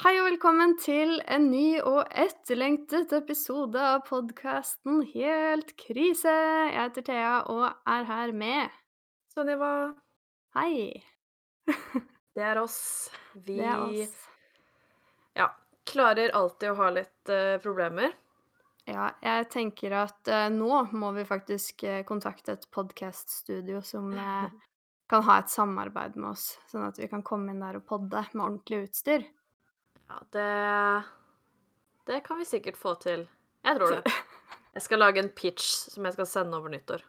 Hei og velkommen til en ny og etterlengtet episode av podkasten Helt krise. Jeg heter Thea og er her med Sunniva, Hei. det er oss. Vi Det er oss. ja, klarer alltid å ha litt uh, problemer. Ja, jeg tenker at uh, nå må vi faktisk uh, kontakte et podkaststudio som kan ha et samarbeid med oss, sånn at vi kan komme inn der og podde med ordentlig utstyr. Ja, det Det kan vi sikkert få til. Jeg tror det. Jeg skal lage en pitch som jeg skal sende over nyttår,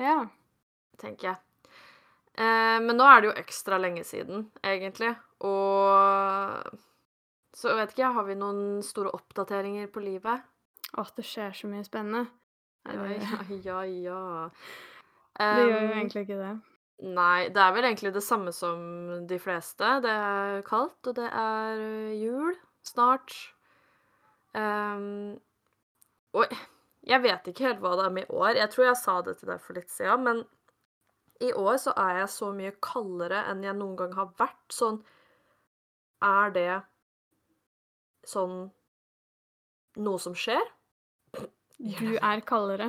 Ja. tenker jeg. Eh, men nå er det jo ekstra lenge siden, egentlig, og Så vet ikke, jeg, har vi noen store oppdateringer på livet? Åh, det skjer så mye spennende. Ja, Ja, ja, ja. Um, det gjør jo Um, egentlig ikke det. Nei, det er vel egentlig det samme som de fleste. Det er kaldt, og det er øh, jul snart. Um, og jeg vet ikke helt hva det er med i år. Jeg tror jeg sa det til deg for litt siden, men i år så er jeg så mye kaldere enn jeg noen gang har vært. Sånn Er det sånn noe som skjer? Du er kaldere.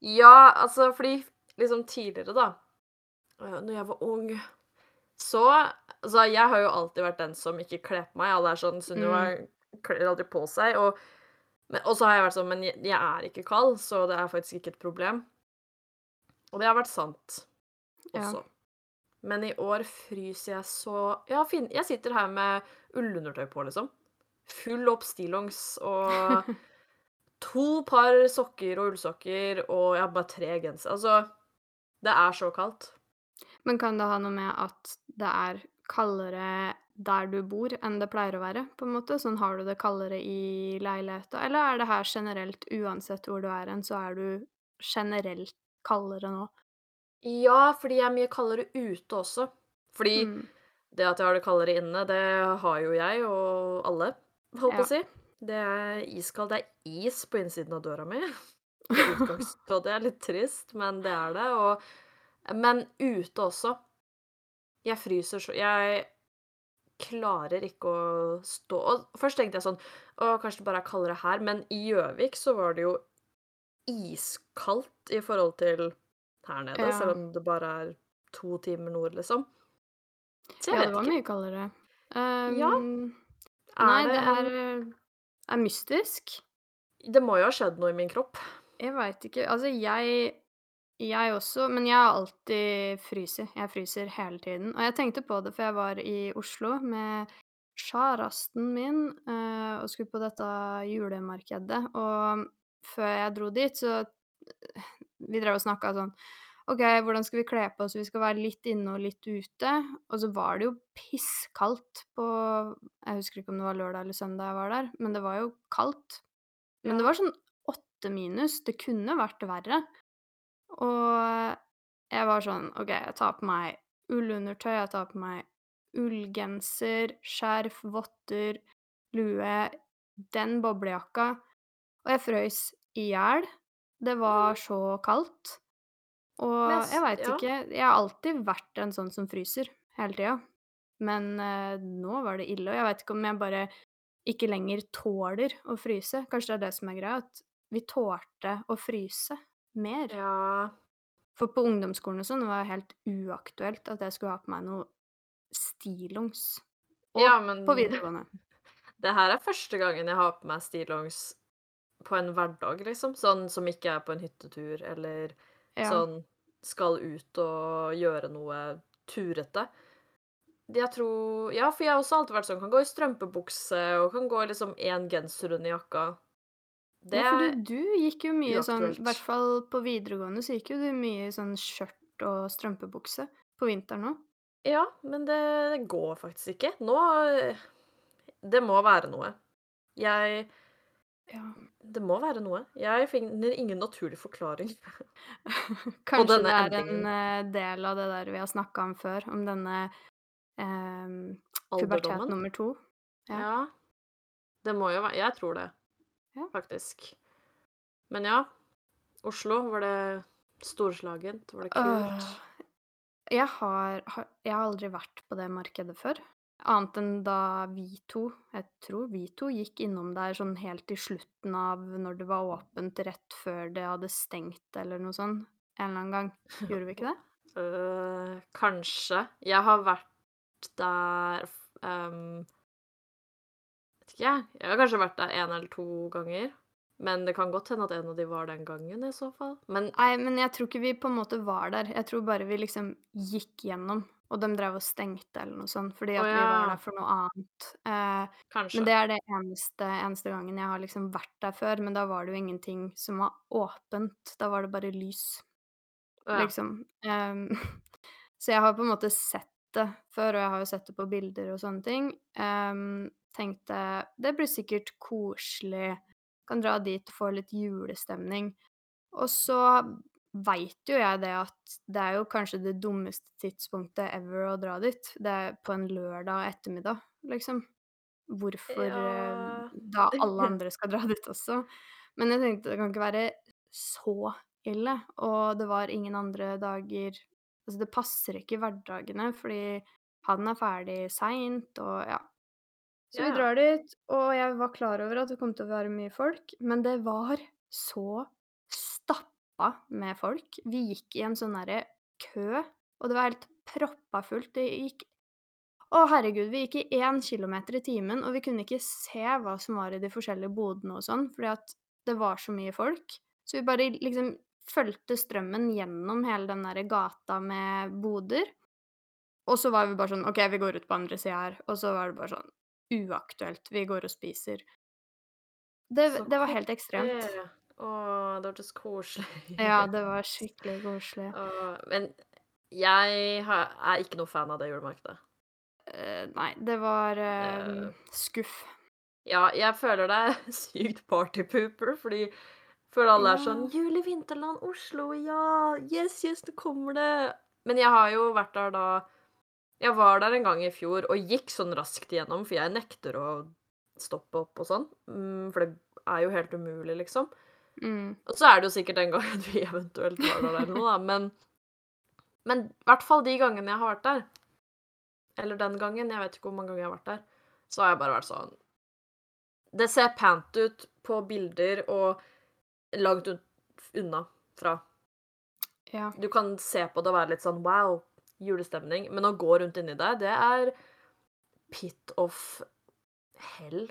Ja, altså fordi liksom tidligere, da Når jeg var ung, så Altså, jeg har jo alltid vært den som ikke kler på meg. Alle er sånn Sunniva kler aldri på seg. Og, men, så har jeg vært sånn Men jeg, jeg er ikke kald, så det er faktisk ikke et problem. Og det har vært sant Ja. også. Men i år fryser jeg så Ja, fin, jeg sitter her med ullundertøy på, liksom. Full opp stillongs og to par sokker og ullsokker, og jeg har bare tre gensere. Altså, det er så kaldt. Men kan det ha noe med at det er kaldere der du bor enn det pleier å være, på en måte? Sånn har du det kaldere i leiligheta, eller er det her generelt, uansett hvor du er hen, så er du generelt kaldere nå? Ja, fordi jeg er mye kaldere ute også. Fordi Mm. det at jeg har det kaldere inne, det har jo jeg og alle, holdt på Ja. å si. Det er iskaldt. Det er is på innsiden av døra mi. I det er litt trist, men det er det. Og, men ute også. Jeg fryser så Jeg klarer ikke å stå Og først tenkte jeg sånn Å, kanskje det bare er kaldere her, men i Gjøvik så var det jo iskaldt i forhold til her nede, Ja. selv om det bare er to timer nord, liksom. Så jeg Ja, det var ikke. mye kaldere. Um, Ja, Nei, Er det det her eh, er mystisk. Det må jo ha skjedd noe i min kropp. Jeg veit ikke. Altså, jeg jeg også, men jeg har alltid fryser. Jeg fryser hele tiden. Og jeg tenkte på det, for jeg var i Oslo med kjæresten min eh, og skulle på dette julemarkedet. Og før jeg dro dit, så Vi drev og snakka sånn OK, hvordan skal vi kle på oss? Vi skal være litt inne og litt ute. Og så var det jo pisskaldt på Jeg husker ikke om det var lørdag eller søndag jeg var der, men det var jo kaldt. Men det var sånn åtte minus. Det kunne vært verre. Og jeg var sånn OK, jeg tar på meg ullundertøy, jeg tar på meg ullgenser, skjerf, votter, lue, den boblejakka. Og jeg frøys i hjel. Det var så kaldt. Og Mest, jeg veit ja. ikke Jeg har alltid vært en sånn som fryser hele tida. Men eh, nå var det ille, og jeg veit ikke om jeg bare ikke lenger tåler å fryse. Kanskje det er det som er greia, at vi tålte å fryse mer. Ja. For på ungdomsskolen og sånn var det helt uaktuelt at jeg skulle ha på meg noe stillongs. Og Ja, men på videregående. Det her er første gangen jeg har på meg stillongs på en hverdag, liksom. Sånn som ikke er på en hyttetur, eller Ja. sånn skal ut og gjøre noe turete. Jeg tror Ja, for jeg har også alltid vært sånn kan gå i strømpebukse og kan gå i liksom én genser under jakka. Det Ja, for du, du gikk jo mye sånn, i hvert fall på videregående så gikk jo du mye sånn skjørt og strømpebukse på vinteren òg. Ja, men det, går faktisk ikke. Nå Det må være noe. Jeg Ja. Det må være noe. Jeg finner ingen naturlig forklaring. Kanskje det er en endringen. en del av det der vi har snakka om før, om denne eh, pubertet nummer to. Ja. Ja. Det må jo være Jeg tror det, Ja. faktisk. Men ja, Oslo, var det storslagent? Var det kult? Uh, jeg har, har Jeg har aldri vært på det markedet før. Annet enn da vi to jeg tror vi to gikk innom der sånn helt i slutten av når det var åpent, rett før det hadde stengt eller noe sånn, en eller annen gang. Gjorde vi ikke det? Uh, kanskje. Jeg har vært der ehm Vet ikke jeg. Har kanskje vært der én eller to ganger, men det kan godt hende at en av de var den gangen i så fall. Men Nei, men jeg tror ikke vi på en måte var der. Jeg tror bare vi liksom gikk gjennom, og de drev og stengte eller noe sånt, fordi at oh, ja. vi var der for noe annet. Eh, Kanskje. men det er det eneste eneste gangen jeg har liksom vært der før, men da var det jo ingenting som var åpent. Da var det bare lys, oh, ja. liksom. Ehm, så jeg har på en måte sett det før, og jeg har jo sett det på bilder og sånne ting. Ehm, tenkte det blir sikkert koselig, kan dra dit og få litt julestemning. Og så veit jo jeg det at det er jo kanskje det dummeste tidspunktet ever å dra dit. Det er på en lørdag ettermiddag, liksom. Hvorfor, eh, Ja. da alle andre skal dra dit også. Men jeg tenkte det kan ikke være så ille, og det var ingen andre dager Altså, det passer ikke i hverdagene, fordi han er ferdig seint, og ja. Så vi drar dit, og jeg var klar over at det kom til å være mye folk, men det var så stappa med folk. Vi gikk i en sånn derre kø, og det var helt proppa fullt. Det gikk å herregud, vi gikk i én kilometer i timen, og vi kunne ikke se hva som var i de forskjellige bodene og sånn, fordi at det var så mye folk. Så vi bare liksom fulgte strømmen gjennom hele den derre gata med boder. Og så var vi bare sånn OK, vi går ut på andre sida her. Og så var det bare sånn uaktuelt. Vi går og spiser. Det det var helt ekstremt. Å, det hørtes koselig Ja, det var skikkelig koselig. Å, men jeg har, er ikke noe fan av det julemarkedet. Uh, nei, det var, uh, uh, skuff. Ja, jeg føler det er sykt partypooper, fordi føler alle er sånn Ja. 'Jul i Vinterland, Oslo, ja! Yes, yes, det kommer det!' Men jeg har jo vært der da Jeg var der en gang i fjor og gikk sånn raskt igjennom, for jeg nekter å stoppe opp og sånn, hm, for det er jo helt umulig, liksom. Mm. Og så er det jo sikkert den gangen vi eventuelt var der eller noe, da, men men hvert fall de gangene jeg har vært der, eller den gangen, jeg vet ikke hvor mange ganger jeg har vært der, så har jeg bare vært sånn Det ser pent ut på bilder og langt unna fra. Ja. Du kan se på det og være litt sånn wow, julestemning, men å gå rundt inni deg, det er pit of hell.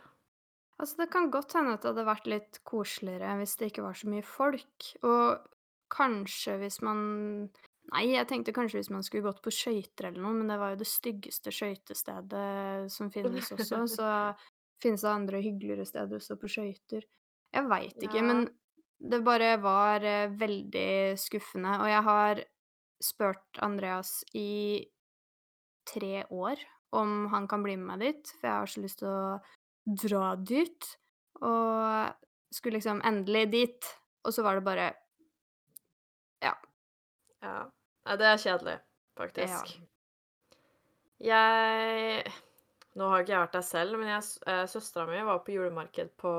Altså, det kan godt hende at det hadde vært litt koseligere hvis det ikke var så mye folk, og kanskje hvis man Nei, jeg tenkte kanskje hvis man skulle gått på skøyter eller noe, men det var jo det styggeste skøytestedet som finnes også, så finnes det andre hyggeligere steder å stå på skøyter? Jeg veit ikke, Ja. men det bare var, eh, veldig skuffende, og jeg har spurt Andreas i tre år om han kan bli med meg dit, for jeg har så lyst til å dra dit, og skulle liksom endelig dit, og så var det bare Ja. Ja. Nei, det er kjedelig, Ja. faktisk. Jeg Nå har ikke jeg vært der selv, men jeg eh, søstera mi var på julemarked på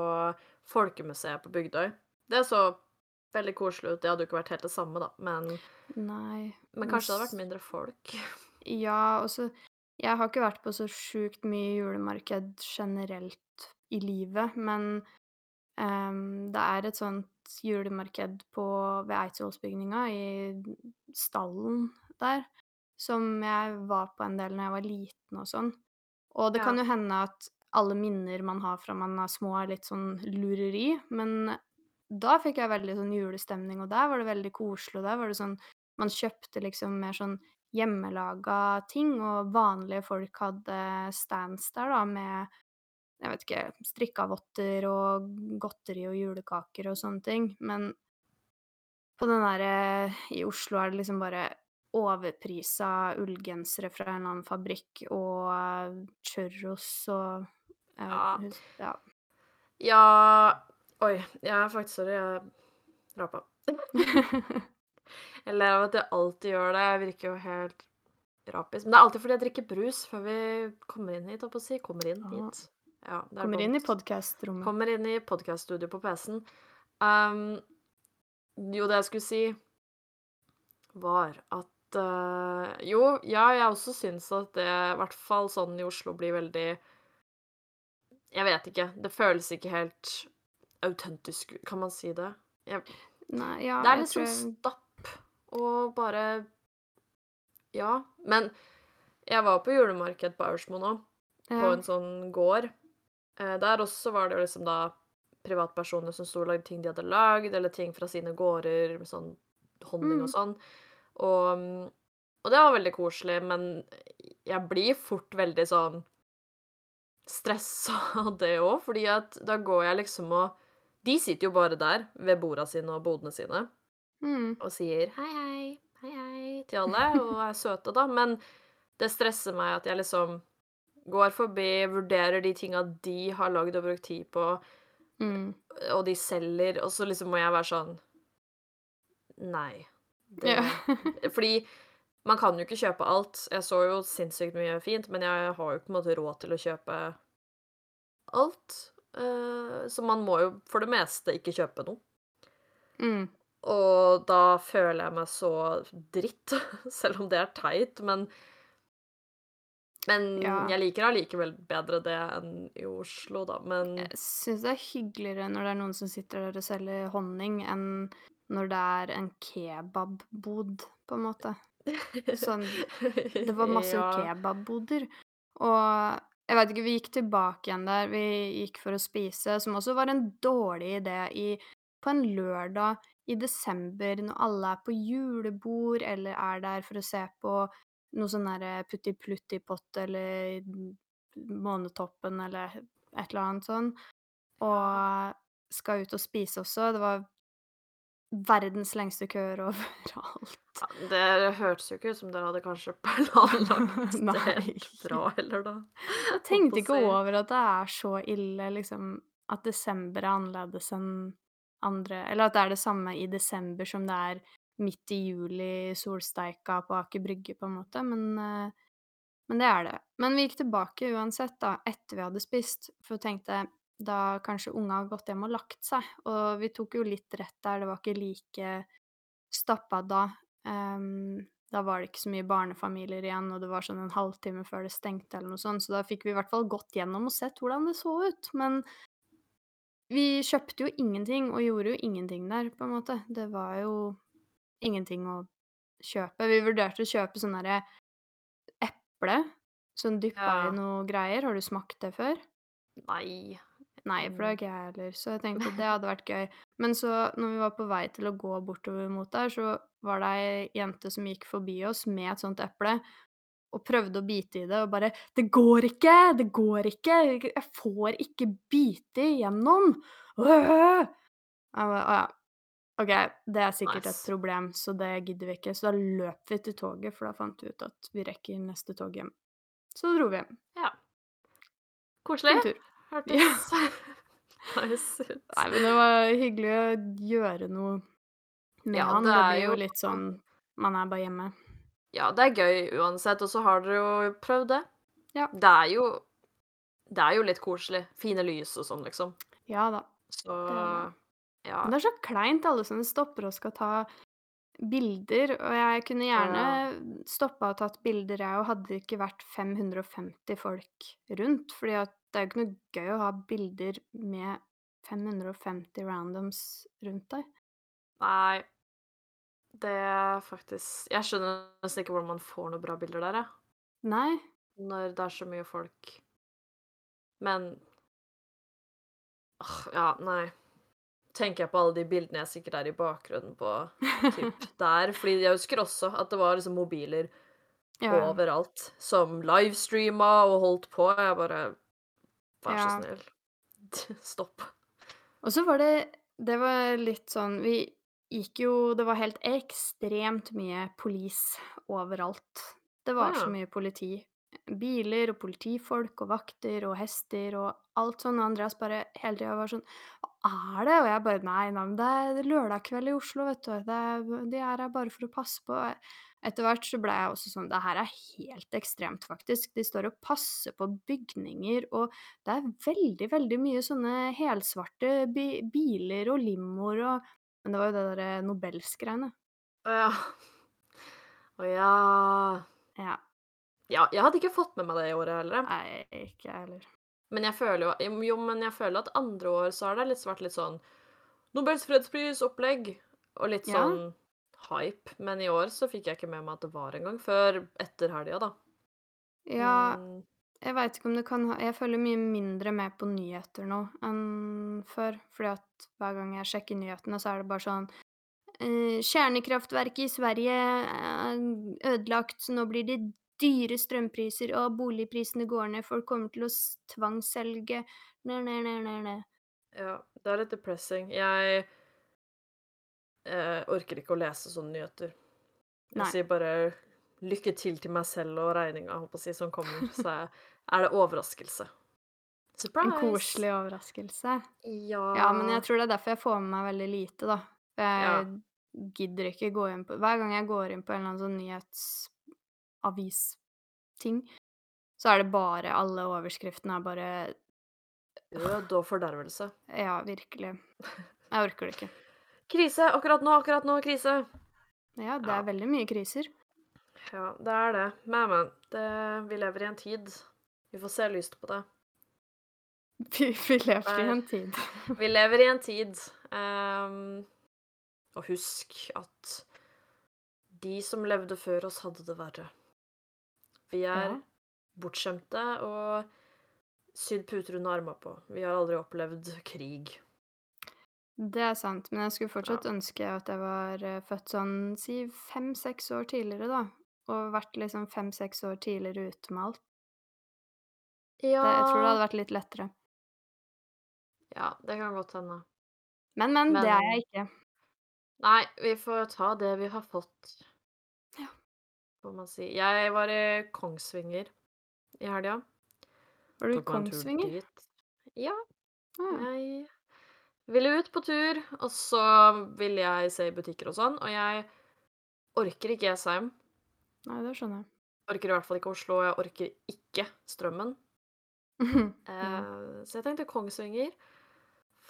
Folkemuseet på Bygdøy. Det er så veldig koselig ut. Det hadde jo ikke vært helt det samme, da, men Nei. men kanskje det hadde vært mindre folk. Ja, og så Jeg har ikke vært på så sjukt mye julemarked generelt i livet, men, um, det er et sånt julemarked på ved Eidsvollsbygninga, i stallen der, som jeg var på en del når jeg var liten og sånn. Og det kan jo hende at alle minner man har fra man er små, er litt sånn lureri, men da fikk jeg veldig sånn julestemning, og der var det veldig koselig, og der var det sånn Man kjøpte liksom mer sånn hjemmelaga ting, og vanlige folk hadde stands der, da, med jeg vet ikke, strikka votter og godteri og julekaker og sånne ting, men på den derre I Oslo er det liksom bare overprisa ullgensere fra en eller annen fabrikk og churros og Ja. ja. Ja Oi, jeg er faktisk Sorry, jeg rapa. Jeg ler av at jeg alltid gjør det. Jeg virker jo helt rapisk. Men det er alltid fordi jeg drikker brus før vi kommer inn hit, holdt på å si. Kommer inn hit. Ja, det er Kommer inn i podkastrommet. Kommer inn i podkaststudioet på PC-en. Um, jo, det jeg skulle si, var at uh, jo, ja, jeg også syns at det, i hvert fall sånn i Oslo, blir veldig Jeg vet ikke, det føles ikke helt autentisk kan man si det? Jeg Nei, ja, Det er litt sånn tror... stapp og bare Ja. Men jeg var på julemarked på Aursmo nå, på Ja. en sånn gård. Eh, der også var det liksom da privatpersoner som sto og lagde ting de hadde lagd, eller ting fra sine gårder med sånn honning og Mm. sånn. Og, og det var veldig koselig, men jeg blir fort veldig sånn stressa av det òg, fordi at da går jeg liksom og De sitter jo bare der ved borda sine og bodene sine Mm. og sier hei, hei, hei, hei til alle, og er søte, da. Men det stresser meg at jeg liksom går forbi, vurderer de tinga de har lagd og brukt tid på, Mm. og de selger, og så liksom må jeg være sånn Nei. Det yeah. Fordi man kan jo ikke kjøpe alt. Jeg så jo sinnssykt mye fint, men jeg har jo på en måte råd til å kjøpe alt. Eh, så man må jo for det meste ikke kjøpe noe. Mm. Og da føler jeg meg så dritt, selv om det er teit, men Men Ja. jeg liker allikevel bedre det enn i Oslo, da, men Jeg syns det er hyggeligere når det er noen som sitter der og selger honning, enn når det er en kebabbod, på en måte. Sånn Det var masse Ja. kebabboder. Og jeg vet ikke, vi gikk tilbake igjen der. Vi gikk for å spise, som også var en dårlig idé i på en lørdag i desember når alle er på julebord eller er der for å se på noe sånn derre Putti Plutti-pott eller Månetoppen eller et eller annet sånn, og skal ut og spise også. Det var verdens lengste køer overalt. Ja, det hørtes jo ikke ut som dere hadde kanskje planlagt det helt bra heller, da. Jeg tenkte ikke over at det er så ille, liksom, at desember er annerledes enn andre Eller at det er det samme i desember som det er midt i juli, solsteika på Aker Brygge, på en måte, men eh, men det er det. Men vi gikk tilbake uansett, da, etter vi hadde spist, for jeg tenkte da kanskje unga har gått hjem og lagt seg, og vi tok jo litt rett der, det var ikke like stappa da. Um, da var det ikke så mye barnefamilier igjen, og det var sånn en halvtime før det stengte eller noe sånt, så da fikk vi i hvert fall gått gjennom og sett hvordan det så ut. Men vi kjøpte jo ingenting, og gjorde jo ingenting der, på en måte. Det var jo ingenting å kjøpe. Vi vurderte å kjøpe sånn derre eple, sånn dyppa Ja. i noe greier. Har du smakt det før? Nei. Nei, for det har ikke jeg heller, så jeg tenkte at det hadde vært gøy. Men så, når vi var på vei til å gå bortover mot der, så var det ei jente som gikk forbi oss med et sånt eple, og prøvde å bite i det, og bare 'Det går ikke! Det går ikke! Jeg får ikke bite igjennom!' Øh!» Jeg bare, «Å ja. OK, det er sikkert et problem, så det gidder vi ikke. Så da løp vi til toget, for da fant vi ut at vi rekker neste tog hjem. Så dro vi hjem. Ja. Koselig. Hørtes nice ut. Nei, men det var hyggelig å gjøre noe med Ja, han. det Det blir jo litt sånn Man er bare hjemme. Ja, det er gøy uansett, og så har dere jo prøvd det. Ja. Det er jo Det er jo litt koselig. Fine lys og sånn, liksom. Ja da. Så ja. Men det er så kleint, alle som stopper og skal ta bilder, og jeg kunne gjerne stoppa og tatt bilder, jeg òg, hadde det ikke vært 550 folk rundt. Fordi at det er jo ikke noe gøy å ha bilder med 550 randoms rundt deg. Nei. Det er faktisk Jeg skjønner nesten ikke hvordan man får noen bra bilder der, jeg. Nei. Når det er så mye folk. Men Åh, ja, nei. Tenker jeg på alle de bildene jeg sikkert er i bakgrunnen på typ der. Fordi jeg husker også at det var liksom mobiler Ja. overalt som livestreama og holdt på. Jeg bare Vær så Ja. snill. Stopp. Og så var det Det var litt sånn Vi gikk jo Det var helt ekstremt mye polis overalt. Det var ja. så mye politi. Biler og politifolk og vakter og hester og alt sånn. Og Andreas bare hele tida var sånn Hva er det? Og jeg bare Nei, nei, men det er lørdag kveld i Oslo, vet du. Det de er her bare for å passe på. Etter hvert så ble jeg også sånn Det her er helt ekstremt, faktisk. De står og passer på bygninger, og det er veldig, veldig mye sånne helsvarte bi biler og limoer og Men det var jo det derre Nobels-greiene. Ja. Å ja. Ja. Ja, jeg hadde ikke fått med meg det i året heller. Nei, ikke jeg heller. Men jeg føler jo jo, men jeg føler at andre år så har det litt vært litt sånn Nobels fredspris-opplegg og litt Ja. Hype. Men i år så fikk jeg ikke med meg at det var engang, før etter helga, da. Ja, Mm, jeg veit ikke om det kan ha Jeg følger mye mindre med på nyheter nå enn før, fordi at hver gang jeg sjekker nyhetene, så er det bare sånn eh, Kjernekraftverket i Sverige er ødelagt, så nå blir det dyre strømpriser, og boligprisene går ned, folk kommer til å tvangsselge ned, ned, ned, ned. ne. ja, det er litt depressing. Jeg eh, orker ikke å lese sånne nyheter. Jeg Nei. sier bare lykke til til meg selv og regninga, si, som kommer. Så er det overraskelse. Surprise! En koselig overraskelse. Ja. Ja, men jeg tror det er derfor jeg får med meg veldig lite, da. Jeg jeg gidder ikke gå inn på Hver gang jeg går inn på en eller annen sånn nyhetsavis-ting, så er det bare Alle overskriftene er bare Død og fordervelse. Ja, virkelig. Jeg orker det ikke. Krise! Akkurat nå, akkurat nå, krise! Ja, det Ja. er veldig mye kriser. Ja, det er det. Men, men. Det, vi lever i en tid. Vi får se lyst på det. Vi, vi lever i en tid. Vi lever i en tid. Um, og husk at de som levde før oss, hadde det verre. Vi er Ja. bortskjemte og sydd puter under armene på. Vi har aldri opplevd krig. Det er sant, men jeg skulle fortsatt ønske at jeg var eh, født sånn si fem-seks år tidligere, da. Og vært liksom fem-seks år tidligere ute med alt. Ja Det, jeg tror det hadde vært litt lettere. Ja, det kan godt hende. Men, men, det er Men- jeg ikke. Nei, vi får ta det vi har fått. Ja. Får man si. Jeg var i Kongsvinger i helga. Var du i Tok meg en tur Kongsvinger? dit. Ja, Ah, ja. jeg ville ut på tur, og så ville jeg se i butikker og sånn, og jeg orker ikke Jessheim. Nei, det skjønner jeg. Orker i hvert fall ikke Oslo, og jeg orker ikke Strømmen. Eh, Så jeg tenkte Kongsvinger.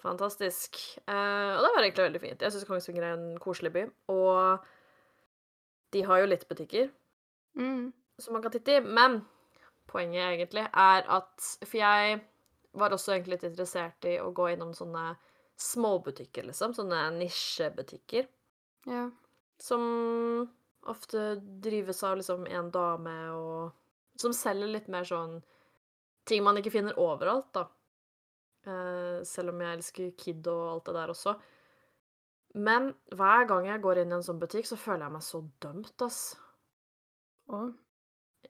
Fantastisk. Eh, og det var egentlig veldig fint. Jeg syns Kongsvinger er en koselig by. Og de har jo litt butikker mm. som man kan titte i, men poenget egentlig er at For jeg var også egentlig litt interessert i å gå innom sånne småbutikker, liksom. Sånne nisjebutikker. ja. Som ofte drives av liksom en dame, og som selger litt mer sånn ting man ikke finner overalt, da. Uh, selv om jeg elsker Kid og alt det der også. Men hver gang jeg går inn i en sånn butikk, så føler jeg meg så dømt, ass. Å,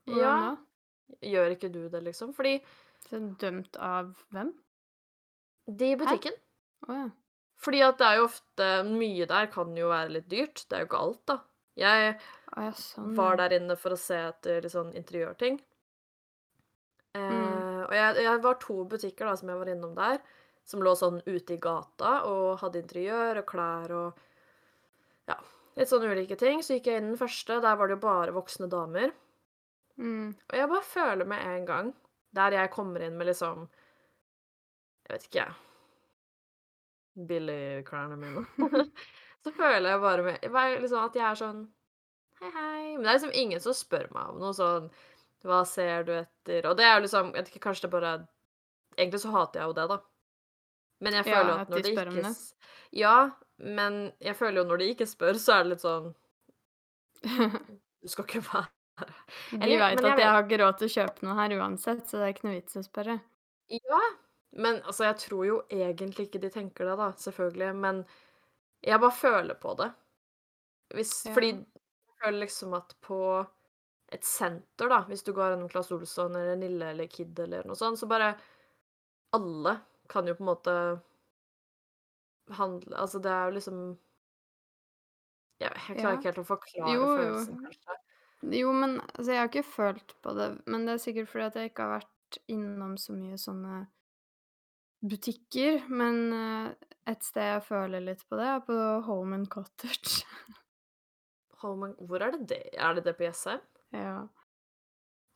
Ja, gjør ikke du det, liksom? Fordi Så dømt av hvem? de i butikken Å ja. Fordi at det er jo ofte Mye der kan jo være litt dyrt. Det er jo ikke alt, da. Jeg oh, ja, sånn. var der inne for å se etter litt sånn interiørting. Eh, Mm. Og jeg, jeg var to butikker da, som jeg var innom der, som lå sånn ute i gata og hadde interiør og klær og ja, litt sånn ulike ting. Så gikk jeg inn den første, der var det jo bare voksne damer. Mm. Og jeg bare føler med en gang, der jeg kommer inn med liksom Jeg vet ikke, jeg Billigklærne mine. så føler jeg bare med, liksom at jeg er sånn Hei, hei. Men det er liksom ingen som spør meg om noe sånn Hva ser du etter? Og det er jo liksom Jeg vet ikke, kanskje det bare Egentlig så hater jeg jo det, da. Men jeg føler jo at når de spør det ikke det. Ja, men jeg føler jo når de ikke spør, så er det litt sånn Du skal ikke være De Eller- veit at jeg jeg har ikke råd til å kjøpe noe her uansett, så det er ikke noe vits i å spørre. Ja, men altså, jeg tror jo egentlig ikke de tenker det, da, selvfølgelig, men jeg bare føler på det. Hvis, Ja. Fordi jeg føler liksom at på et senter, da, hvis du går gjennom Claes Olsson eller Nille eller Kid eller noe sånt, så bare Alle kan jo på en måte handle Altså, det er jo liksom Jeg, jeg klarer Ja. ikke helt å forklare Jo, jo. følelsen, kanskje. Jo, men altså, jeg har ikke følt på det, men det er sikkert fordi at jeg ikke har vært innom så mye sånne butikker. Men eh, et sted jeg føler litt på det, er på Home and Cottage. Home and- Hvor er det det? Er det det på Jessheim? ja.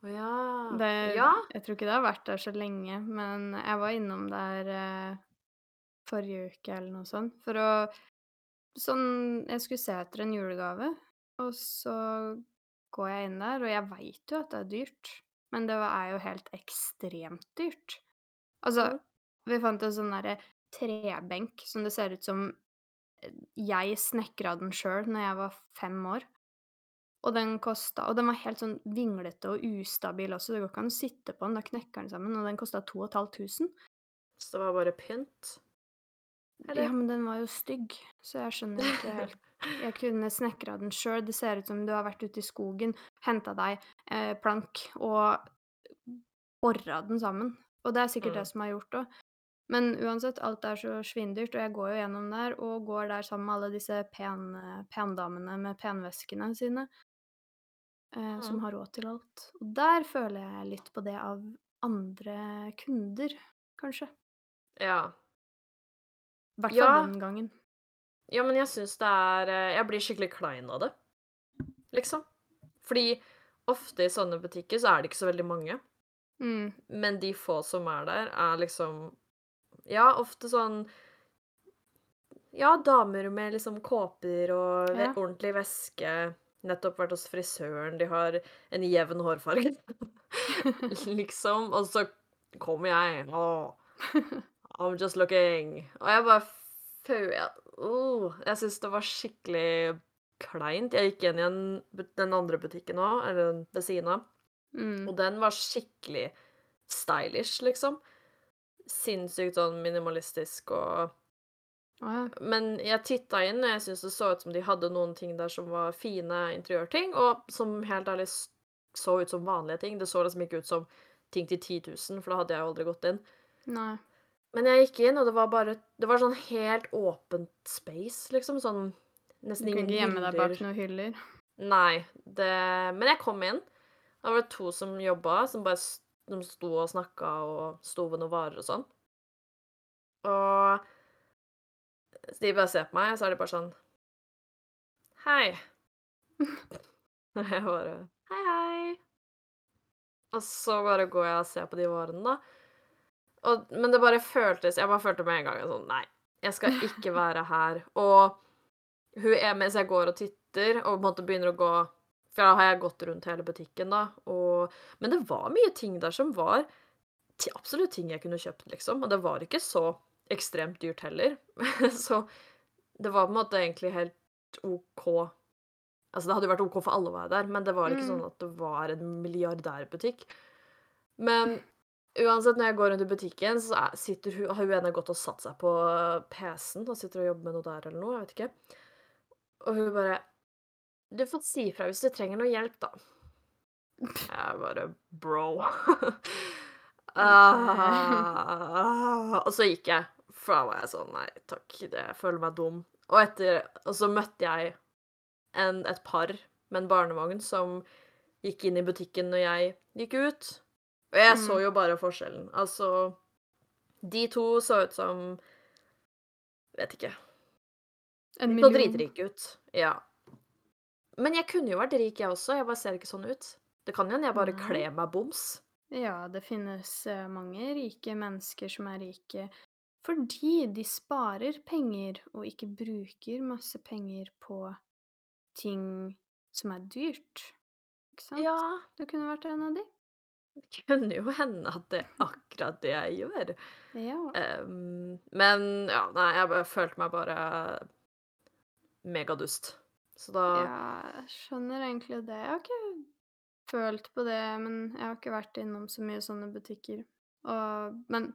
Å ja. Det, Ja. Jeg tror ikke det har vært der så lenge, men jeg var innom der eh, forrige uke eller noe sånt for å Sånn Jeg skulle se etter en julegave, og så går jeg inn der, og jeg veit jo at det er dyrt, men det er jo helt ekstremt dyrt. Altså. Vi fant en sånn derre trebenk som det ser ut som eh, jeg snekra den sjøl når jeg var fem år. Og den kosta Og den var helt sånn vinglete og ustabil også, det går ikke an å sitte på den, da knekker den sammen, og den kosta 2500. Så det var bare pynt? Ja, men den var jo stygg, så jeg skjønner ikke helt Jeg kunne snekra den sjøl. Det ser ut som du har vært ute i skogen, henta deg eh, plank og bora den sammen. Og det er sikkert Mm. det som har gjort òg. Men uansett, alt er så svindyrt, og jeg går jo gjennom der, og går der sammen med alle disse pen, pendamene med penveskene sine, eh, som har råd til alt. Og der føler jeg litt på det av andre kunder, kanskje. Ja. I hvert fall Ja. den gangen. Ja, men jeg syns det er eh, Jeg blir skikkelig klein av det, liksom. Fordi ofte i sånne butikker så er det ikke så veldig mange, Mm. men de få som er der, er liksom Ja, ofte sånn Ja, damer med liksom kåper og ve Ja. ordentlig væske. Nettopp vært hos frisøren, de har en jevn hårfarge, liksom. Og så kommer jeg Åh, I'm just looking. Og jeg bare føler oh, Jeg syns det var skikkelig kleint. Jeg gikk inn i en, bu- den andre butikken òg, eller den ved siden av, Mm. og den var skikkelig stylish, liksom. Sinnssykt sånn minimalistisk og Å ja. Men jeg titta inn, og jeg syntes det så ut som de hadde noen ting der som var fine interiørting, og som helt ærlig så ut som vanlige ting. Det så liksom ikke ut som ting til 10 000, for da hadde jeg jo aldri gått inn. Nei. Men jeg gikk inn, og det var bare Det var sånn helt åpent space, liksom. Sånn Du kunne ikke gjemme deg bak noen hyller. Nei, det Men jeg kom inn. Da var det to som jobba, som bare de sto og snakka og sto ved noen varer og sånn. Og de bare ser på meg, og så er de bare sånn Hei. Og jeg bare Hei, hei. Og så bare går jeg og ser på de varene, da. Og, men det bare føltes Jeg bare følte med en gang sånn Nei, jeg skal ikke være her. Og hun er med, så jeg går og titter, og på en måte begynner å gå For da har jeg gått rundt hele butikken, da. Og, men det var mye ting der som var absolutt ting jeg kunne kjøpt, liksom. Og det var ikke så ekstremt dyrt heller. så det var på en måte egentlig helt OK. Altså, det hadde jo vært OK for alle å være der, men det var ikke Mm. sånn at det var en milliardærbutikk. Men uansett, når jeg går rundt i butikken, så er, sitter hun Har hun ene gått og satt seg på PC-en og sitter og jobber med noe der eller noe, jeg vet ikke. Og hun bare Du får si ifra hvis du trenger noe hjelp, da. Jeg bare Bro. ah, og så gikk jeg, for da var jeg sånn Nei takk, det, jeg føler meg dum. Og, etter, og så møtte jeg en, et par med en barnevogn som gikk inn i butikken når jeg gikk ut. Og jeg så Mm. jo bare forskjellen. Altså De to så ut som Vet ikke. En million. Så dritrike dritrik ut. Ja. Men jeg kunne jo vært rik, jeg også. Jeg bare ser ikke sånn ut. Det kan jo hende jeg bare mm. kler meg boms. Ja, det finnes eh, mange rike mennesker som er rike fordi de sparer penger og ikke bruker masse penger på ting som er dyrt. Ikke sant? Ja. Du kunne vært en av de. Det kunne jo hende at det er akkurat det jeg gjør. Ja. Um, men ja, nei, jeg følte meg bare megadust. Så da ja, jeg skjønner egentlig det. Jeg har ikke følt på det, men jeg har ikke vært innom så mye sånne butikker. Og, men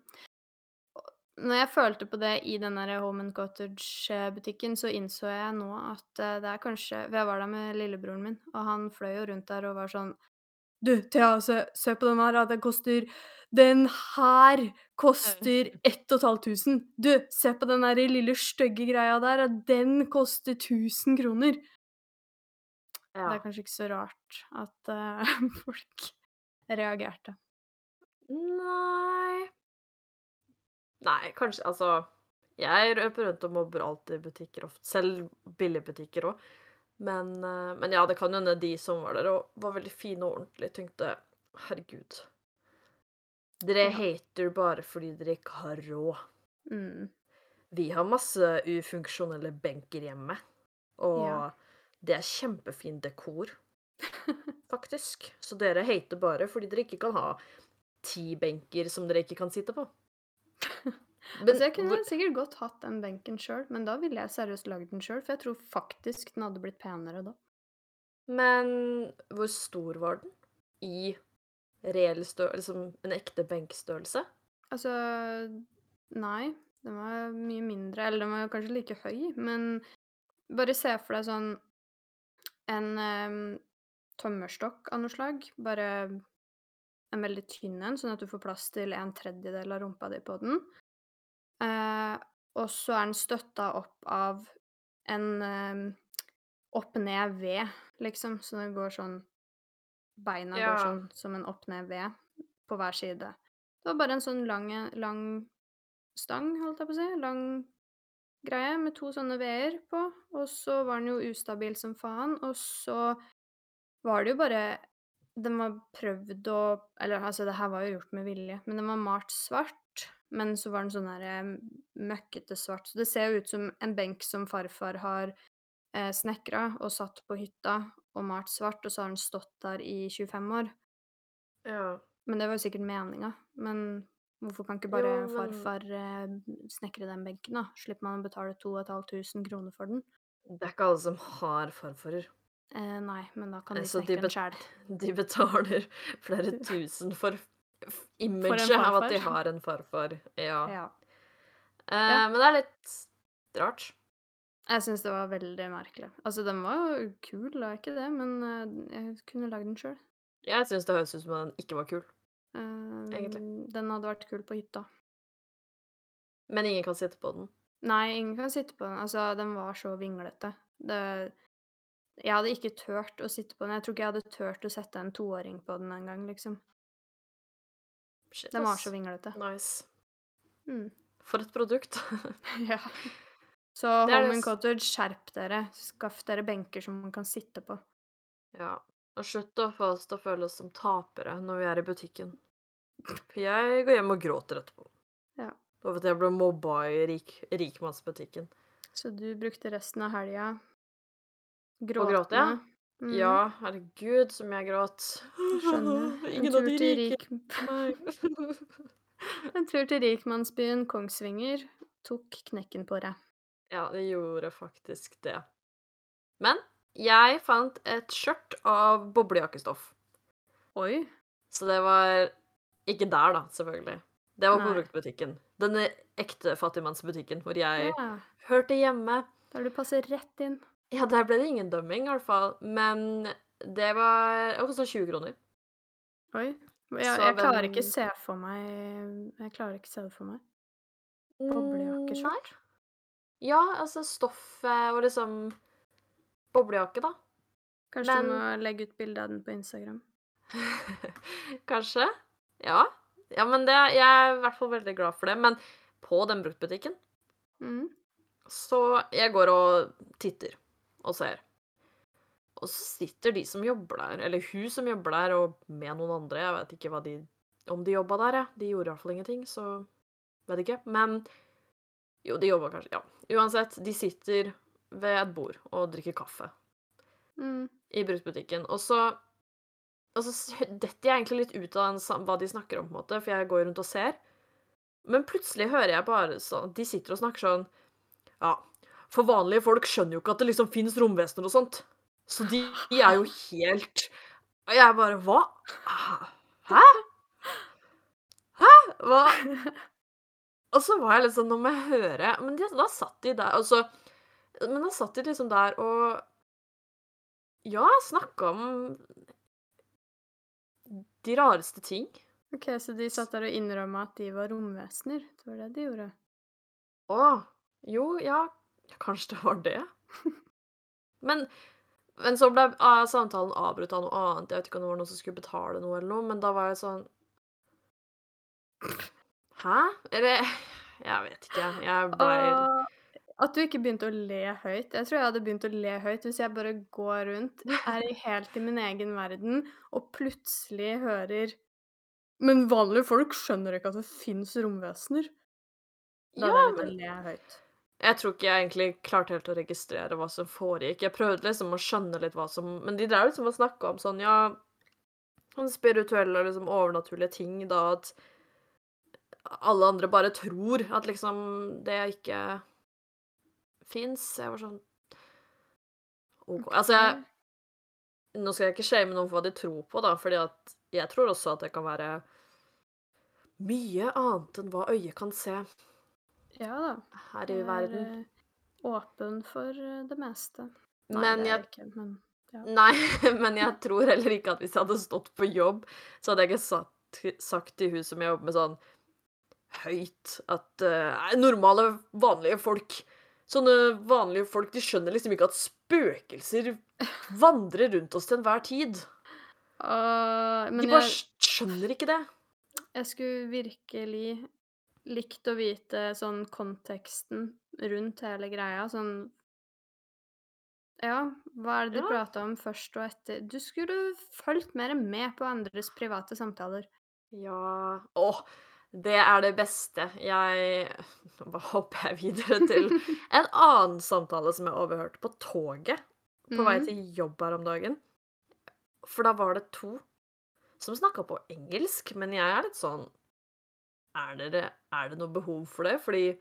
når jeg følte på det i den der Home and Cottage-butikken, så innså jeg nå at eh, det er kanskje For jeg var der med lillebroren min, og han fløy jo rundt der og var sånn Du, Thea, se, se på den her. Den koster Den her koster 1500. Du, se på den der lille stygge greia der. Den koster 1000 kroner. Det er kanskje ikke så rart at uh, folk reagerte. Nei Nei, kanskje Altså, jeg røper rundt og mobber alltid i butikker ofte. Selv billigbutikker òg. Men, uh, men ja, det kan jo hende de som var der og var veldig fine og ordentlige, tenkte herregud. Dere Ja. hater bare fordi dere ikke har råd. Mm. Vi har masse ufunksjonelle benker hjemme, og Ja. Det er kjempefin dekor. faktisk. Så dere hater bare fordi dere ikke kan ha ti benker som dere ikke kan sitte på. Men Altså, jeg kunne hvor sikkert godt hatt den benken sjøl, men da ville jeg seriøst lagd den sjøl, for jeg tror faktisk den hadde blitt penere da. Men hvor stor var den i reell størrelse? liksom en ekte benkstørrelse? Altså, nei, den var mye mindre, eller den var kanskje like høy, men bare se for deg sånn en, um, tømmerstokk av noe slag, bare en veldig tynn en, sånn at du får plass til en tredjedel av rumpa di på den. Uh, og så er den støtta opp av en, um, opp-ned-ved, liksom, så den går sånn Beina går sånn som en opp-ned-ved på hver side. Det var bare en sånn lang lang stang, holdt jeg på å si, lang greie med to sånne V-er på, og så var den jo ustabil som faen, og så var det jo bare Den var prøvd å Eller altså, det her var jo gjort med vilje, men den var malt svart, men så var den sånn her møkkete svart, så det ser jo ut som en benk som farfar har, eh, snekra og satt på hytta og malt svart, og så har den stått der i 25 år. Ja. Men det var jo sikkert meninga. Men hvorfor kan ikke bare Jo, men farfar, eh, snekre den benken, da? Slipper man å betale 2500 kroner for den. Det er ikke alle som har farfarer. Eh, nei, men da kan Eh, de snekre den sjæl. de betaler flere tusen for en imaget av at de har en farfar. Ja. Ja. Eh, Ja. men det er litt rart. Jeg syns det var veldig merkelig. Altså, den var jo kul, det er ikke det, men, eh, jeg kunne lagd den sjøl. Jeg syns det høres ut som den ikke var kul, Eh, egentlig. den hadde vært kul på hytta. Men ingen kan sitte på den. Nei, ingen kan sitte på den. Altså, den var så vinglete. Det Jeg hadde ikke turt å sitte på den. Jeg tror ikke jeg hadde turt å sette en toåring på den engang, liksom. Shit, Den var så vinglete. Nice. Mm. For et produkt. Ja. Så Holmen Cottage, skjerp dere. Skaff dere benker som man kan sitte på. Ja. Og slutt å få oss til å føle oss som tapere når vi er i butikken. For jeg går hjem og gråter etterpå. Ja. Over at jeg ble mobba i rik rikmannsbutikken. Så du brukte resten av helga gråtende? gråte, ja? Mhm. Ja, herregud, som jeg gråt. Skjønner. En Ingen av tur de rike rik. En tur til rikmannsbyen Kongsvinger tok knekken på deg. Ja, det gjorde faktisk det. Men jeg fant et skjørt av boblejakkestoff. Oi. Så det var ikke der, da, selvfølgelig. Det var på Nei. bruktbutikken. Denne ekte fattigmannsbutikken hvor jeg Ja. hørte hjemme. Der du passer rett inn. Ja, der ble det ingen dømming, i hvert fall. Men det var Det kosta 20 kroner. Oi. Så jeg klarer ikke å se for meg Jeg klarer ikke se det for meg. Mm, Boblejakkeskjørt? Ja, altså stoffet og liksom Boblejakke, da. Kanskje du må legge ut bilde av den på Instagram? Kanskje. Ja. Ja, men det jeg er i hvert fall veldig glad for det. Men på den bruktbutikken mm. Så jeg går og titter og ser. Og så sitter de som jobber der, eller hun som jobber der, og med noen andre. Jeg vet ikke de om de jobba der, jeg. De gjorde i hvert fall ingenting, så vet ikke. Men jo, de jobba kanskje. Ja. Uansett, de sitter ved et bord og drikker kaffe Mm. i bruktbutikken. Og så og så detter jeg egentlig litt ut av den hva de snakker om, på en måte, for jeg går rundt og ser. Men plutselig hører jeg bare sånn De sitter og snakker sånn Ja, for vanlige folk skjønner jo ikke at det liksom fins romvesener og sånt. Så de er jo helt Og jeg bare Hva? Hæ? Hæ? Hva? Og så var jeg litt sånn Nå må jeg høre Men de, da satt de der og så Men da satt de liksom der og Ja, snakka om de rareste ting. OK, så de satt der og innrømma at de var romvesener? Det var det de gjorde? Å. Jo, ja, kanskje det var det. Men men så ble a samtalen avbrutt av noe annet. Jeg vet ikke om det var noen som skulle betale noe eller noe, men da var jeg sånn Hæ? Eller Jeg vet ikke. Jeg blei Åh, at du ikke begynte å le høyt. Jeg tror jeg hadde begynt å le høyt hvis jeg bare går rundt, er helt i min egen verden, og plutselig hører Men vanlige folk skjønner ikke at det fins romvesener. Da Ja, hadde jeg begynt men å le høyt. Jeg tror ikke jeg egentlig klarte helt å registrere hva som foregikk. Jeg prøvde liksom å skjønne litt hva som Men de drev liksom og snakka om sånn, ja spirituelle og liksom overnaturlige ting, da at alle andre bare tror at liksom det ikke fins. Jeg var sånn OK. Altså, jeg Nå skal jeg ikke shame noen for hva de tror på, da, fordi at jeg tror også at det kan være mye annet enn hva øyet kan se Ja da. her i Jeg er verden. eh, åpen for eh, det meste. Nei, Men jeg ikke, men ja. Nei, men jeg tror heller ikke at hvis jeg hadde stått på jobb, så hadde jeg ikke satt, sagt til hun som jeg jobber med sånn høyt at uh, normale, vanlige folk Sånne vanlige folk de skjønner liksom ikke at spøkelser vandrer rundt oss til enhver tid. Åh, De bare jeg skjønner ikke det. jeg skulle virkelig likt å vite sånn konteksten rundt hele greia, sånn Ja, hva er det du Ja. prata om først og etter? Du skulle fulgt mer med på andres private samtaler. Ja Å, det er det beste. Jeg Nå bare hopper jeg videre til en annen samtale som jeg overhørte på toget på vei Mhm. til jobb her om dagen. For da var det to som snakka på engelsk, men jeg er litt sånn Er dere Er det noe behov for det? Fordi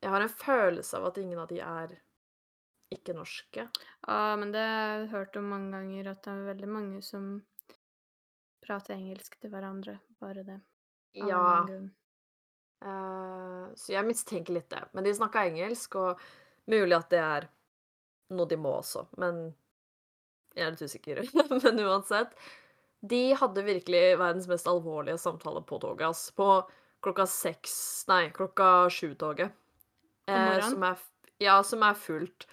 jeg har en følelse av at ingen av de er ikke-norske. Ja, men det har jeg hørt om mange ganger, at det er veldig mange som prater engelsk til hverandre. Bare det. Ja. annen. Eh, så jeg mistenker litt det. Men de snakka engelsk, og mulig at det er noe de må også, men jeg er litt usikker. men uansett. De hadde virkelig verdens mest alvorlige samtale på toget, ass. På klokka seks Nei, klokka sju-toget. Eh, som er Ja, som er fullt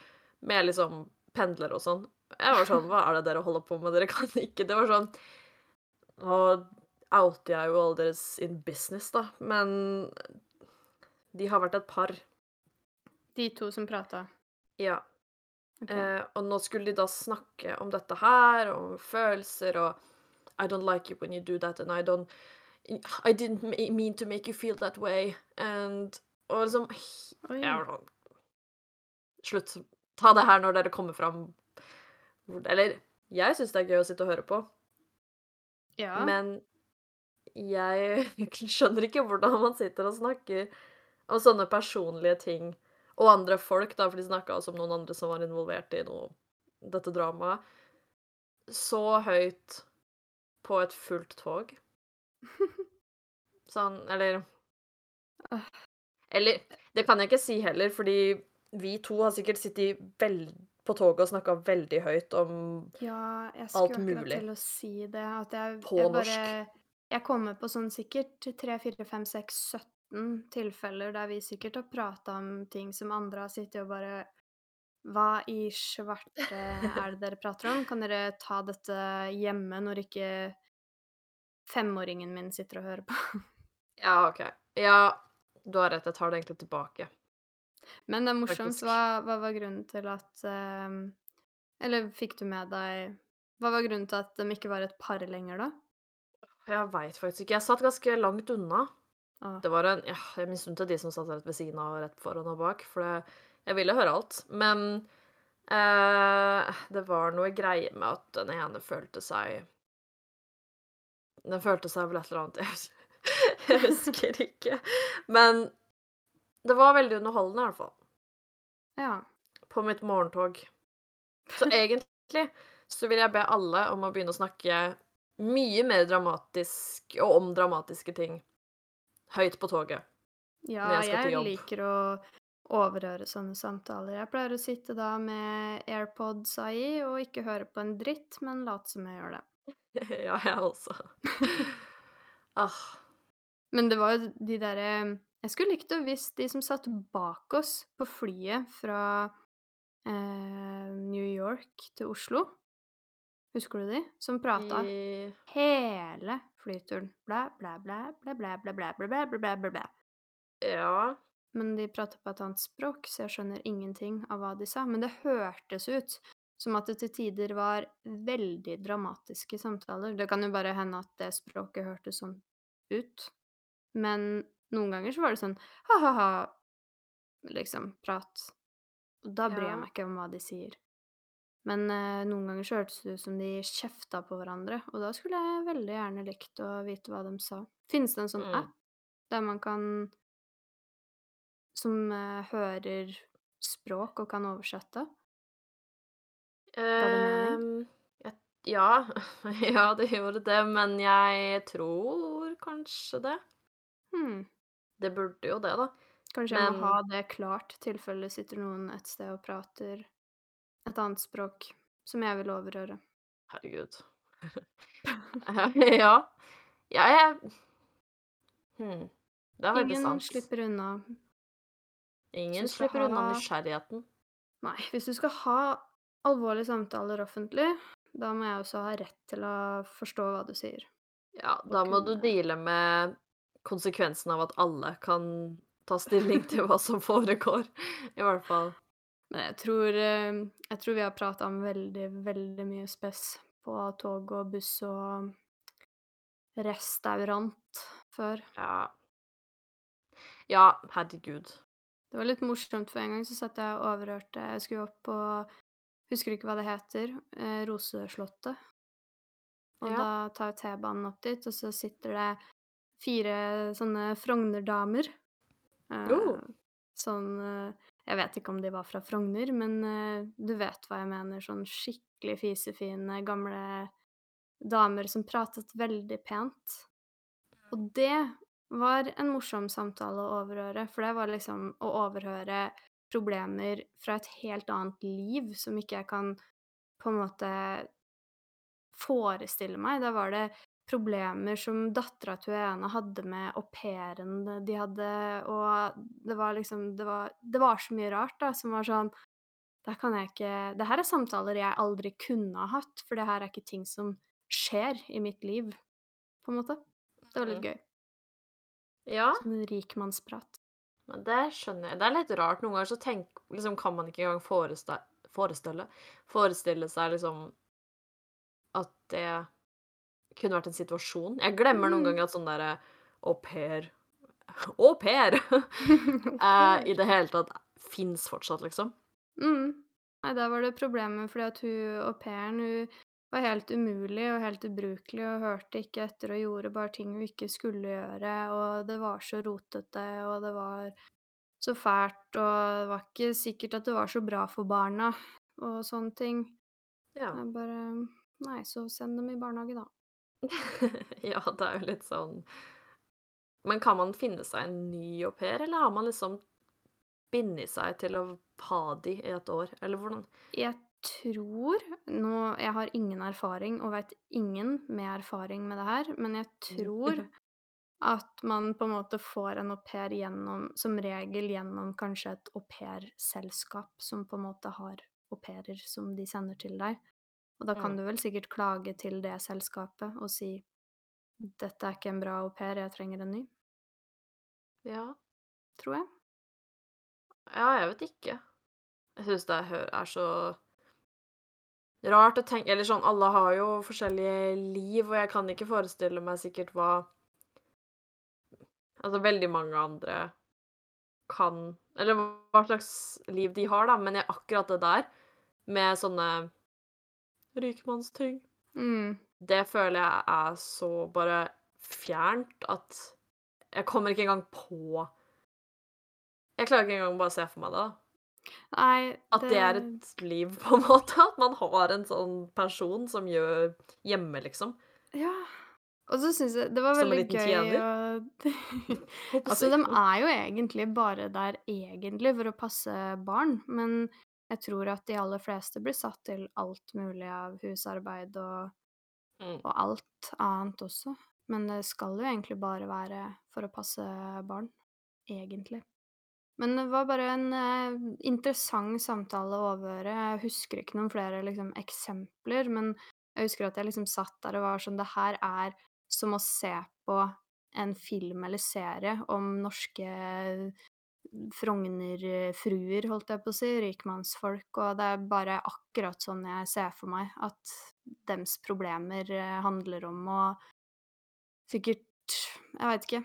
med liksom pendlere og sånn. Jeg var sånn Hva er det dere holder på med? Dere kan ikke Det var sånn Nå outer jeg jo alle deres in business, da, men de har vært et par. De to som prata. Ja. Okay. Eh, og nå skulle de da snakke om dette her, om følelser og I don't like it when you do that, and I don't I didn't mean to make you feel that way, and Og liksom Oi. Sånn Slutt. Ta det her når dere kommer fram Eller jeg syns det er gøy å sitte og høre på, Ja. men jeg skjønner ikke hvordan man sitter og snakker om sånne personlige ting. Og andre folk, da, for de snakka også om noen andre som var involvert i noe dette dramaet. Så høyt på et fullt tog. Sånn, eller. Eller det kan jeg ikke si heller, fordi vi to har sikkert sittet veldig på toget og snakka veldig høyt om alt mulig. Ja, jeg skulle akkurat til å si det, at jeg På jeg norsk. Jeg kommer på sånn sikkert 3, 4, 5, 6, 17 tilfeller der vi sikkert har prata om ting som andre har sittet og bare Hva i svarte er det dere prater om? Kan dere ta dette hjemme når ikke femåringen min sitter og hører på? Ja, OK. Ja, du har rett. Jeg tar det egentlig tilbake. Men det er morsomt. Hva, hva var grunnen til at ehm, Eller fikk du med deg Hva var grunnen til at de ikke var et par lenger, da? Jeg veit faktisk ikke. Jeg satt ganske langt unna. Ah. Det var en ja, Jeg misunte de som satt rett ved siden av og rett foran og bak, for det, jeg ville høre alt. Men eh, det var noe greie med at den ene følte seg Den følte seg vel et eller annet Jeg husker ikke. Men det var veldig underholdende, i hvert fall. Ja. På mitt morgentog. Så egentlig så vil jeg be alle om å begynne å snakke mye mer dramatisk og om dramatiske ting høyt på toget. Ja, Når jeg skal til jeg jobb. liker å overhøre sånne samtaler. Jeg pleier å sitte da med AirPods i og ikke høre på en dritt, men late som jeg gjør det. ja, jeg også. ah, Men det var jo de derre Jeg skulle likt å visst de som satt bak oss på flyet fra eh, New York til Oslo. Husker du de? Som prata i- hele flyturen. Blæ, blæ, blæ, blæ, blæ, blæ, blæ, blæ, blæ, blæ, blæ. Ja. Men de prater på et annet språk, så jeg skjønner ingenting av hva de sa. Men det hørtes ut som at det til tider var veldig dramatiske samtaler. Det kan jo bare hende at det språket hørtes sånn ut. Men noen ganger så var det sånn ha-ha-ha, liksom, prat. Og da bryr jeg meg ikke om hva de sier. Men, eh, noen ganger så hørtes det ut som de kjefta på hverandre, og da skulle jeg veldig gjerne likt å vite hva de sa. Finnes det en sånn Mm. app der man kan som, eh, hører språk og kan oversette? Mening? Ehm, jeg ja. Ja, det gjorde det, men jeg tror kanskje det. Hmm. Det burde jo det, da. Kanskje jeg må ha det klart, tilfelle sitter noen et sted og prater et annet språk som jeg vil overhøre. Herregud. Ja. Ja, Jeg hmm. Det er veldig sant. Ingen slipper unna. Ingen slipper unna ha nysgjerrigheten. Nei, hvis du skal ha alvorlige samtaler offentlig, da må jeg også ha rett til å forstå hva du sier. Ja, da må du deale med konsekvensen av at alle kan ta stilling til hva som foregår, i hvert fall. Men jeg tror, eh, jeg tror vi har prata om veldig, veldig mye spes på tog og buss og restaurant før. Ja. Ja, herregud. Det var litt morsomt, for en gang så satt jeg og overhørte Jeg skulle opp på Husker ikke hva det heter. Eh, Roseslottet. Og Ja. da tar T-banen opp dit, og så sitter det fire sånne Frogner-damer. Oh. sånn Jeg vet ikke om de var fra Frogner, men uh, du vet hva jeg mener. Sånn skikkelig fisefine, gamle damer som pratet veldig pent. Og det var en morsom samtale å overhøre, for det var liksom å overhøre problemer fra et helt annet liv som ikke jeg kan på en måte forestille meg. Da var det problemer som dattera til ene hadde med au pairen de hadde, og det var liksom det var, det var så mye rart, da, som var sånn Det kan jeg ikke Det her er samtaler jeg aldri kunne ha hatt, for det her er ikke ting som skjer i mitt liv, på en måte. Det var litt gøy. Ja, Sånn rikmannsprat. men det skjønner jeg. Det er litt rart. Noen ganger så tenk liksom kan man ikke engang forestille, forestille forestille seg liksom at det kunne vært en situasjon. Jeg glemmer noen Mm. ganger at sånn derre au pair Au pair! eh, I det hele tatt fins fortsatt, liksom. Mm. Nei, der var det problemet fordi at hun au pairen, hun var helt umulig og helt ubrukelig og hørte ikke etter og gjorde bare ting hun ikke skulle gjøre, og det var så rotete, og det var så fælt, og det var ikke sikkert at det var så bra for barna og sånne ting. Ja. Jeg bare Nei, så send dem i barnehage, da. ja, det er jo litt sånn Men kan man finne seg en ny au pair, eller har man liksom bindet seg til å ha de i et år, eller hvordan? Jeg tror nå Jeg har ingen erfaring og vet ingen med erfaring med det her, men jeg tror at man på en måte får en au pair gjennom som regel gjennom kanskje et aupairselskap som på en måte har au pairer som de sender til deg. Og da kan Mm. du vel sikkert klage til det selskapet og si 'Dette er ikke en bra au pair, jeg trenger en ny', Ja. tror jeg. Ja, jeg vet ikke. Jeg syns det er så rart å tenke Eller sånn, alle har jo forskjellige liv, og jeg kan ikke forestille meg sikkert hva Altså, veldig mange andre kan Eller hva slags liv de har, da, men jeg, akkurat det der med sånne rikmannsting Mm. Det føler jeg er så bare fjernt at jeg kommer ikke engang på Jeg klarer ikke engang bare å se for meg det. da. det... At det er et liv, på en måte. At man har en sånn person som gjør hjemme, liksom. Ja. Og så syns jeg det var veldig gøy å Altså, de er jo egentlig bare der egentlig for å passe barn, men jeg tror at de aller fleste blir satt til alt mulig av husarbeid og Mm. og alt annet også. Men det skal jo egentlig bare være for å passe barn, egentlig. Men det var bare en eh, interessant samtale å overhøre. Jeg husker ikke noen flere liksom, eksempler, men jeg husker at jeg liksom satt der og var sånn Det her er som å se på en film eller serie om norske Frogner-fruer, holdt jeg på å si, rikmannsfolk, og det er bare akkurat sånn jeg ser for meg at dems problemer eh, handler om, og sikkert Jeg veit ikke.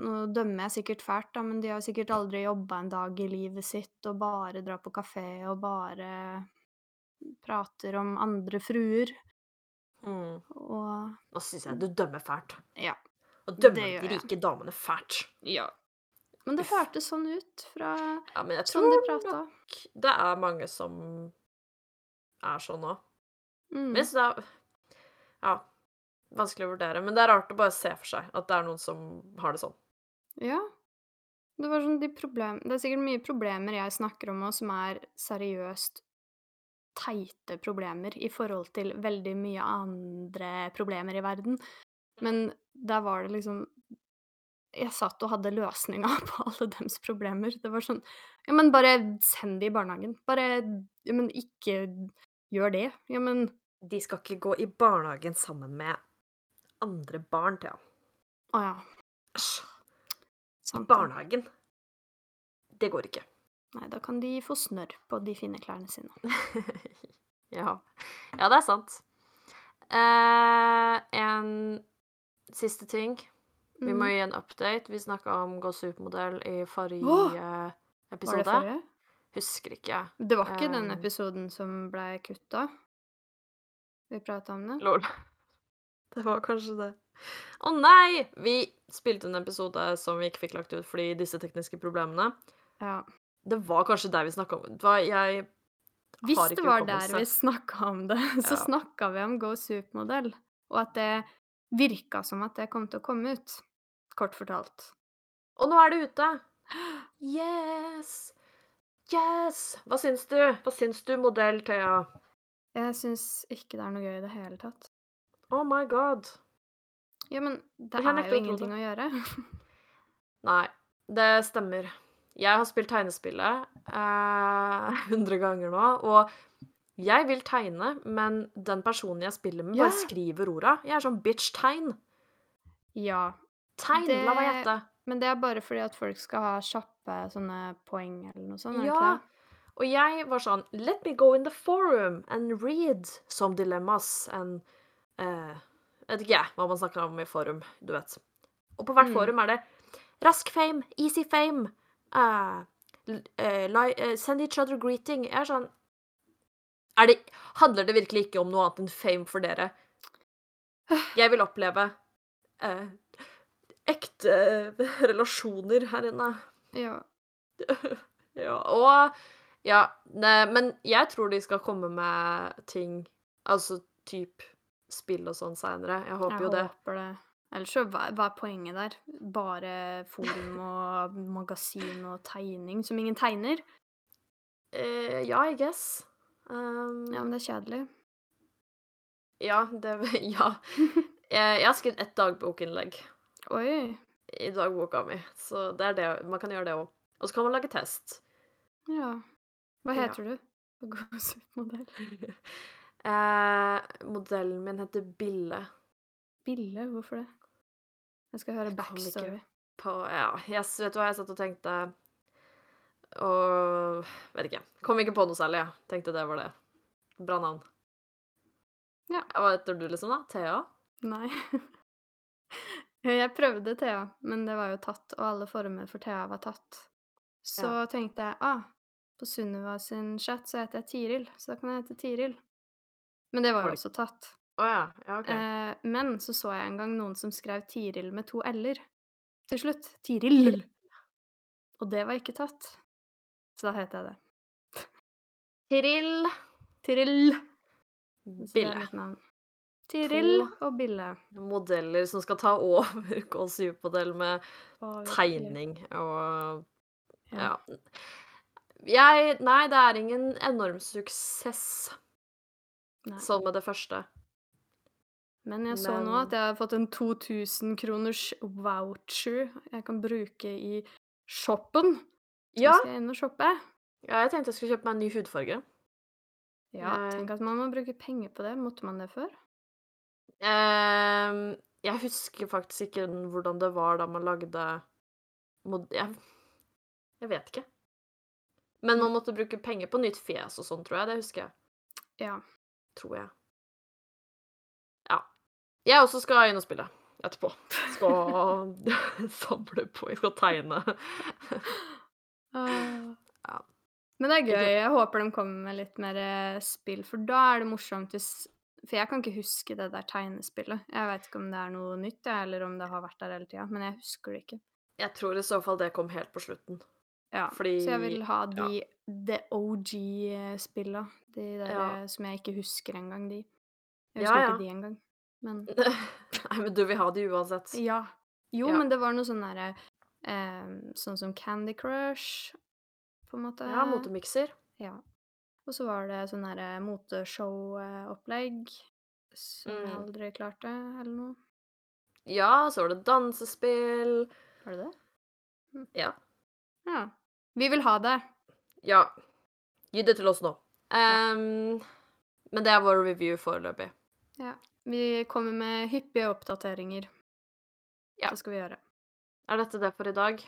nå dømmer jeg sikkert fælt, da, men de har sikkert aldri jobba en dag i livet sitt og bare drar på kafé og bare prater om andre fruer Mm. og Nå syns jeg du dømmer fælt. Ja. Og dømmer de rike damene fælt. Ja. Men det hørtes sånn ut fra Ja, men jeg sånn de prata. det er mange som er sånn òg. Mm. Men det er Ja, vanskelig å vurdere. Men det er rart å bare se for seg at det er noen som har det sånn. Ja. Det var sånn de problem Det er sikkert mye problemer jeg snakker om òg, som er seriøst teite problemer i forhold til veldig mye andre problemer i verden. Men der var det liksom Jeg satt og hadde løsninga på alle dems problemer. Det var sånn Ja, men bare send de i barnehagen. Bare Ja, men ikke gjør det. Ja, men De skal ikke gå i barnehagen sammen med andre barn, Thea. Å ja. Æsj. Barnehagen. Det går ikke. Nei, da kan de få snørr på de fine klærne sine. ja. ja, det er sant. Eh, en siste ting. Vi må Mhm. gi en update. Vi snakka om gå supermodell i forrige oh! episode. Var det forrige? Husker ikke. Det var ikke den Um, episoden som blei kutta? Vi prata om det? Lol. Det var kanskje det. Å nei! Vi spilte en episode som vi ikke fikk lagt ut fordi disse tekniske problemene. Ja. Det var kanskje der vi snakka om det. var Jeg Hvis det var der vi snakka om det, så Ja. snakka vi om Go Supermodell, og at det virka som at det kom til å komme ut. Kort fortalt. Og nå er det ute! Yes! Yes! Hva syns du? Hva syns du, modell Thea? Jeg syns ikke det er noe gøy i det hele tatt. Oh my god. Ja, men det er jo ingenting å gjøre. Nei, det stemmer. Jeg har spilt tegnespillet eh, 100 ganger nå, og jeg vil tegne, men den personen jeg spiller med, bare yeah. skriver orda. Jeg er sånn bitch, tegn. Ja. Tegn, la meg gjette. Men det er bare fordi at folk skal ha kjappe sånne poeng eller noe sånt, Ja. Og jeg var sånn Let me go in the forum and read some dilemmas and uh, Vet ikke jeg hva man snakker om i forum, du vet. Og på hvert Mm. forum er det rask fame, easy fame, uh, eh, send each other greeting. Jeg er sånn er det, Handler det virkelig ikke om noe annet enn fame for dere? Jeg vil oppleve eh, ekte relasjoner her inne. Ja. Ja, og Ja, ne, men jeg tror de skal komme med ting Altså typ spill og sånn seinere. Jeg håper Jeg jo det. håper det. Ellers så hva, hva er poenget der? Bare forum og magasin og tegning som ingen tegner? Eh, ja, I guess. Um, Ja, men det er kjedelig. ja, det Ja. Jeg, jeg har skrevet ett dagbokinnlegg Oi. i dagboka mi, så det er det. Man kan gjøre det òg. Og så kan man lage test. Ja. Hva Ja. heter du? Gåsehudmodell. Eh, modellen min heter Bille. Bille? Hvorfor det? Jeg skal høre backstory. på Ja, yes, vet du hva jeg satt og tenkte Og vet ikke. Kom ikke på noe særlig, jeg. Tenkte det var det. Bra navn. Ja. Hva heter du, liksom, da? Thea? Nei. Jeg prøvde Thea, men det var jo tatt, og alle former for Thea var tatt. Så tenkte jeg ah, på Sunniva sin chat så heter jeg Tiril, så da kan jeg hete Tiril. Men det var jo også tatt. Oh, ja. Ja, OK. Eh, men så så jeg en gang noen som skrev Tiril med to l-er til slutt. Tiril. Og det var ikke tatt. Så da heter jeg det. Tiril. Tiril. Så det er Bille. Tiril og Bille. Modeller som skal ta over Kål Supermodell med tegning og Ja. Jeg Nei, det er ingen enorm suksess Nei. som med det første. Men jeg så nå at jeg har fått en 2000 kroners voucher jeg kan bruke i shoppen. Så Ja. skal jeg inn og shoppe. ja, jeg tenkte jeg skulle kjøpe meg en ny hudfarge. Ja, Jeg- tenk at man må bruke penger på det. Måtte man det før? Ehm, jeg husker faktisk ikke hvordan det var da man lagde mod jeg, jeg vet ikke. Men man måtte bruke penger på nytt fjes og sånn, tror jeg. Det husker jeg. Ja. Tror jeg. Ja. Jeg også skal inn og spille. etterpå. Skal samle på Jeg skal tegne. Ja. Men det er gøy. Jeg håper de kommer med litt mer eh, spill, for da er det morsomt hvis For jeg kan ikke huske det der tegnespillet. Jeg vet ikke om det er noe nytt, eller om det har vært der hele tida, men jeg husker det ikke. Jeg tror i så fall det kom helt på slutten. Ja, Fordi så jeg vil ha ja. de OG-spilla. De der Ja. eh, som jeg ikke husker engang, de. Jeg husker ja. ikke de engang, men Nei, men du vil ha de uansett. Ja. Jo, men det var noe sånn derre eh, Sånn som Candy Crush, på en måte. Ja, motemikser. Ja. Og så var det sånn derre moteshow-opplegg som jeg Mm. aldri klarte, eller noe. Ja, så var det dansespill. Var det det? Ja. Ja. Vi vil ha det. Ja. Gi det til oss nå. Ehm, men det er vår review foreløpig. Ja. Vi kommer med hyppige oppdateringer. Ja. Det skal vi gjøre. Er dette det for i dag?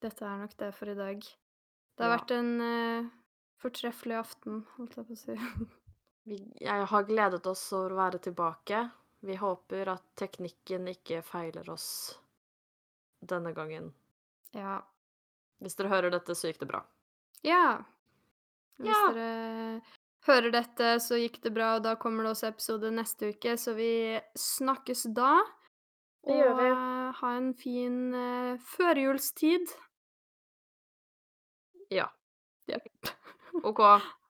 Dette er nok det for i dag. Det har Ja. vært en eh, fortreffelig aften, holdt jeg på å si. Vi, jeg har gledet oss over å være tilbake. Vi håper at teknikken ikke feiler oss denne gangen. ja. Hvis dere hører dette, så gikk det bra. Ja. Hvis Ja. dere hører dette, så gikk det bra, og da kommer det også episode neste uke, så vi snakkes da. Det gjør vi. Og ha en fin uh, førjulstid. Ja. Ja. OK.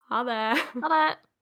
Ha det. Ha det.